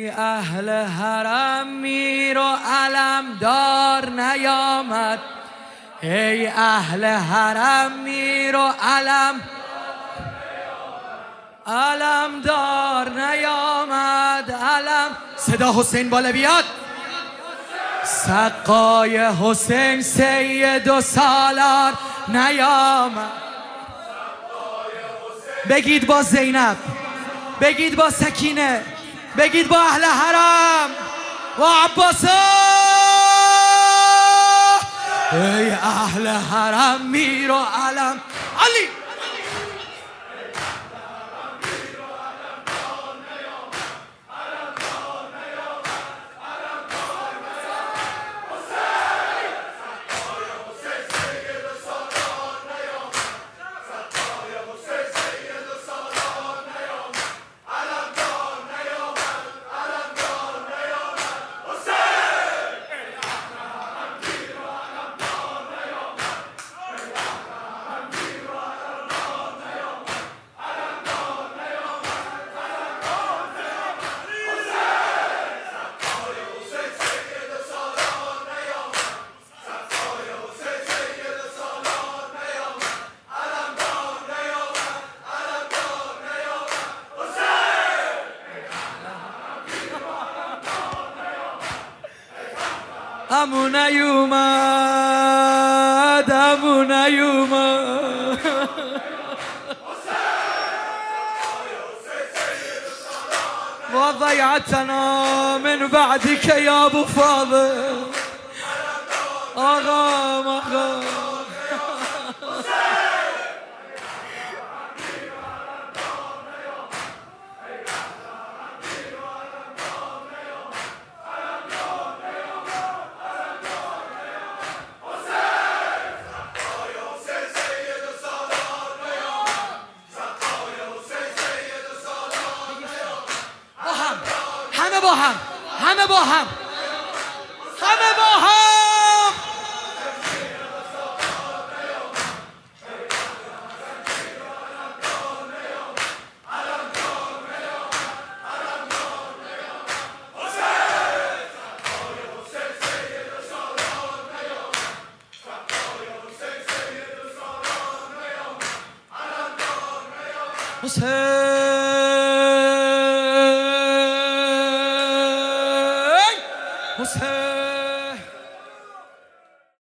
ای اهل حرم میر و علم دار نیامد. ای اهل حرم میر و علم علم دار نیامد علم صدا حسین بالا بیاد. سقای حسین سید و سالار نیامد. بگید با زینب بگید با سکینه. بگید با اهل حرم و عباس ای اهل حرم میر و علم. علی! അമുനയുമാ يوما. وضيعتنا من بعدك يا أبو فاضل. أغام أغام. همه با هم. همه با هم. همه با هم. حسین. حسين